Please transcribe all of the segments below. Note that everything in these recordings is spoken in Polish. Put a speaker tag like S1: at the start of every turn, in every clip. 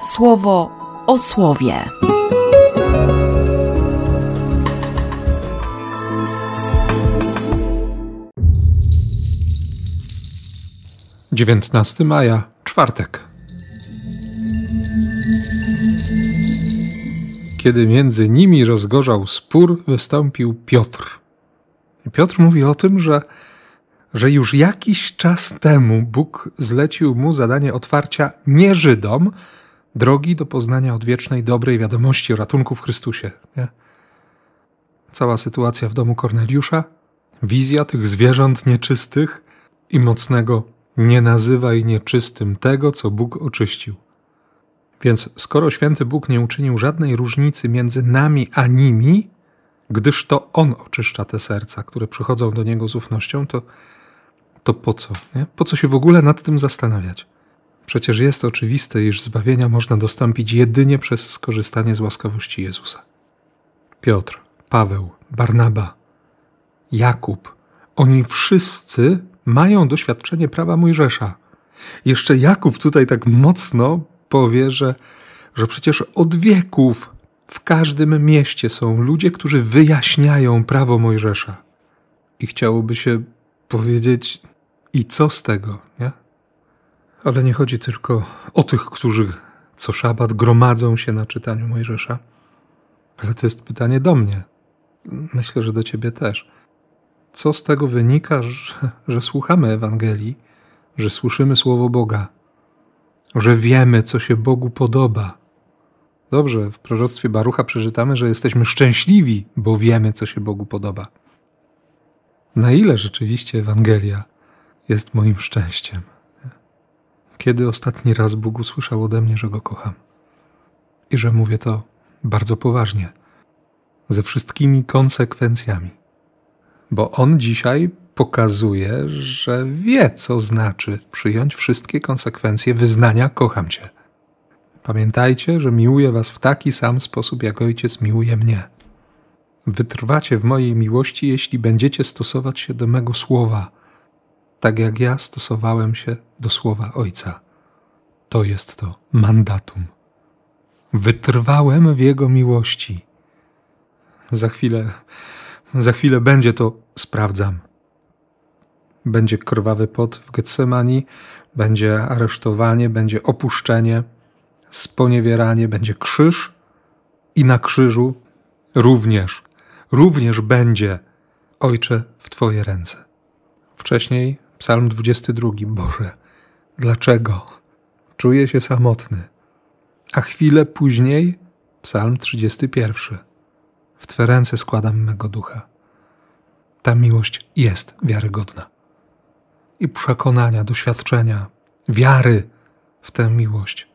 S1: słowo o słowie.
S2: Dziewiętnasty maja, czwartek. Kiedy między nimi rozgorzał spór, wystąpił Piotr. Piotr mówi o tym, że, że już jakiś czas temu Bóg zlecił mu zadanie otwarcia nie Żydom drogi do poznania odwiecznej, dobrej wiadomości o ratunku w Chrystusie. Nie? Cała sytuacja w domu Korneliusza, wizja tych zwierząt nieczystych i mocnego nie nazywaj nieczystym tego, co Bóg oczyścił. Więc skoro święty Bóg nie uczynił żadnej różnicy między nami a nimi, gdyż to On oczyszcza te serca, które przychodzą do Niego z ufnością, to, to po co? Nie? Po co się w ogóle nad tym zastanawiać? Przecież jest oczywiste, iż zbawienia można dostąpić jedynie przez skorzystanie z łaskawości Jezusa. Piotr, Paweł, Barnaba, Jakub, oni wszyscy mają doświadczenie prawa Mojżesza. Jeszcze Jakub tutaj tak mocno powie, że, że przecież od wieków w każdym mieście są ludzie, którzy wyjaśniają prawo Mojżesza. I chciałoby się powiedzieć, i co z tego, nie? Ale nie chodzi tylko o tych, którzy co szabat gromadzą się na czytaniu Mojżesza. Ale to jest pytanie do mnie. Myślę, że do ciebie też. Co z tego wynika, że, że słuchamy Ewangelii, że słyszymy Słowo Boga, że wiemy, co się Bogu podoba? Dobrze, w proroctwie Barucha przeczytamy, że jesteśmy szczęśliwi, bo wiemy, co się Bogu podoba. Na ile rzeczywiście Ewangelia jest moim szczęściem? Kiedy ostatni raz Bóg usłyszał ode mnie, że go kocham? I że mówię to bardzo poważnie, ze wszystkimi konsekwencjami. Bo On dzisiaj pokazuje, że wie, co znaczy przyjąć wszystkie konsekwencje wyznania kocham Cię. Pamiętajcie, że miłuję Was w taki sam sposób, jak Ojciec miłuje mnie. Wytrwacie w mojej miłości, jeśli będziecie stosować się do mego słowa, tak jak ja stosowałem się do słowa Ojca. To jest to mandatum. Wytrwałem w Jego miłości. Za chwilę, za chwilę będzie to sprawdzam. Będzie krwawy pot w Getsemani, będzie aresztowanie, będzie opuszczenie, sponiewieranie, będzie krzyż i na krzyżu również, również będzie Ojcze w Twoje ręce. Wcześniej Psalm 22. Boże, dlaczego? Czuję się samotny. A chwilę później Psalm 31. W Twe ręce składam mego ducha. Ta miłość jest wiarygodna. I przekonania, doświadczenia, wiary w tę miłość,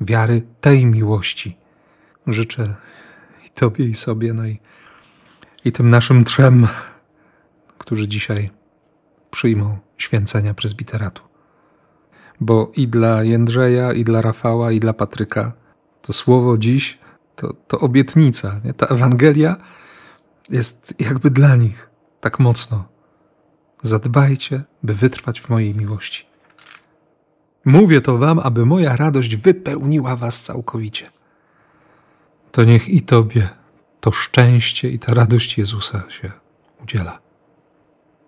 S2: wiary tej miłości życzę i Tobie, i sobie, no i, i tym naszym trzem, którzy dzisiaj przyjmą święcenia prezbiteratu. Bo i dla Jędrzeja, i dla Rafała, i dla Patryka to słowo dziś to, to obietnica. Nie? Ta Ewangelia jest jakby dla nich tak mocno. Zadbajcie, by wytrwać w mojej miłości. Mówię to wam, aby moja radość wypełniła was całkowicie. To niech i tobie to szczęście i ta radość Jezusa się udziela.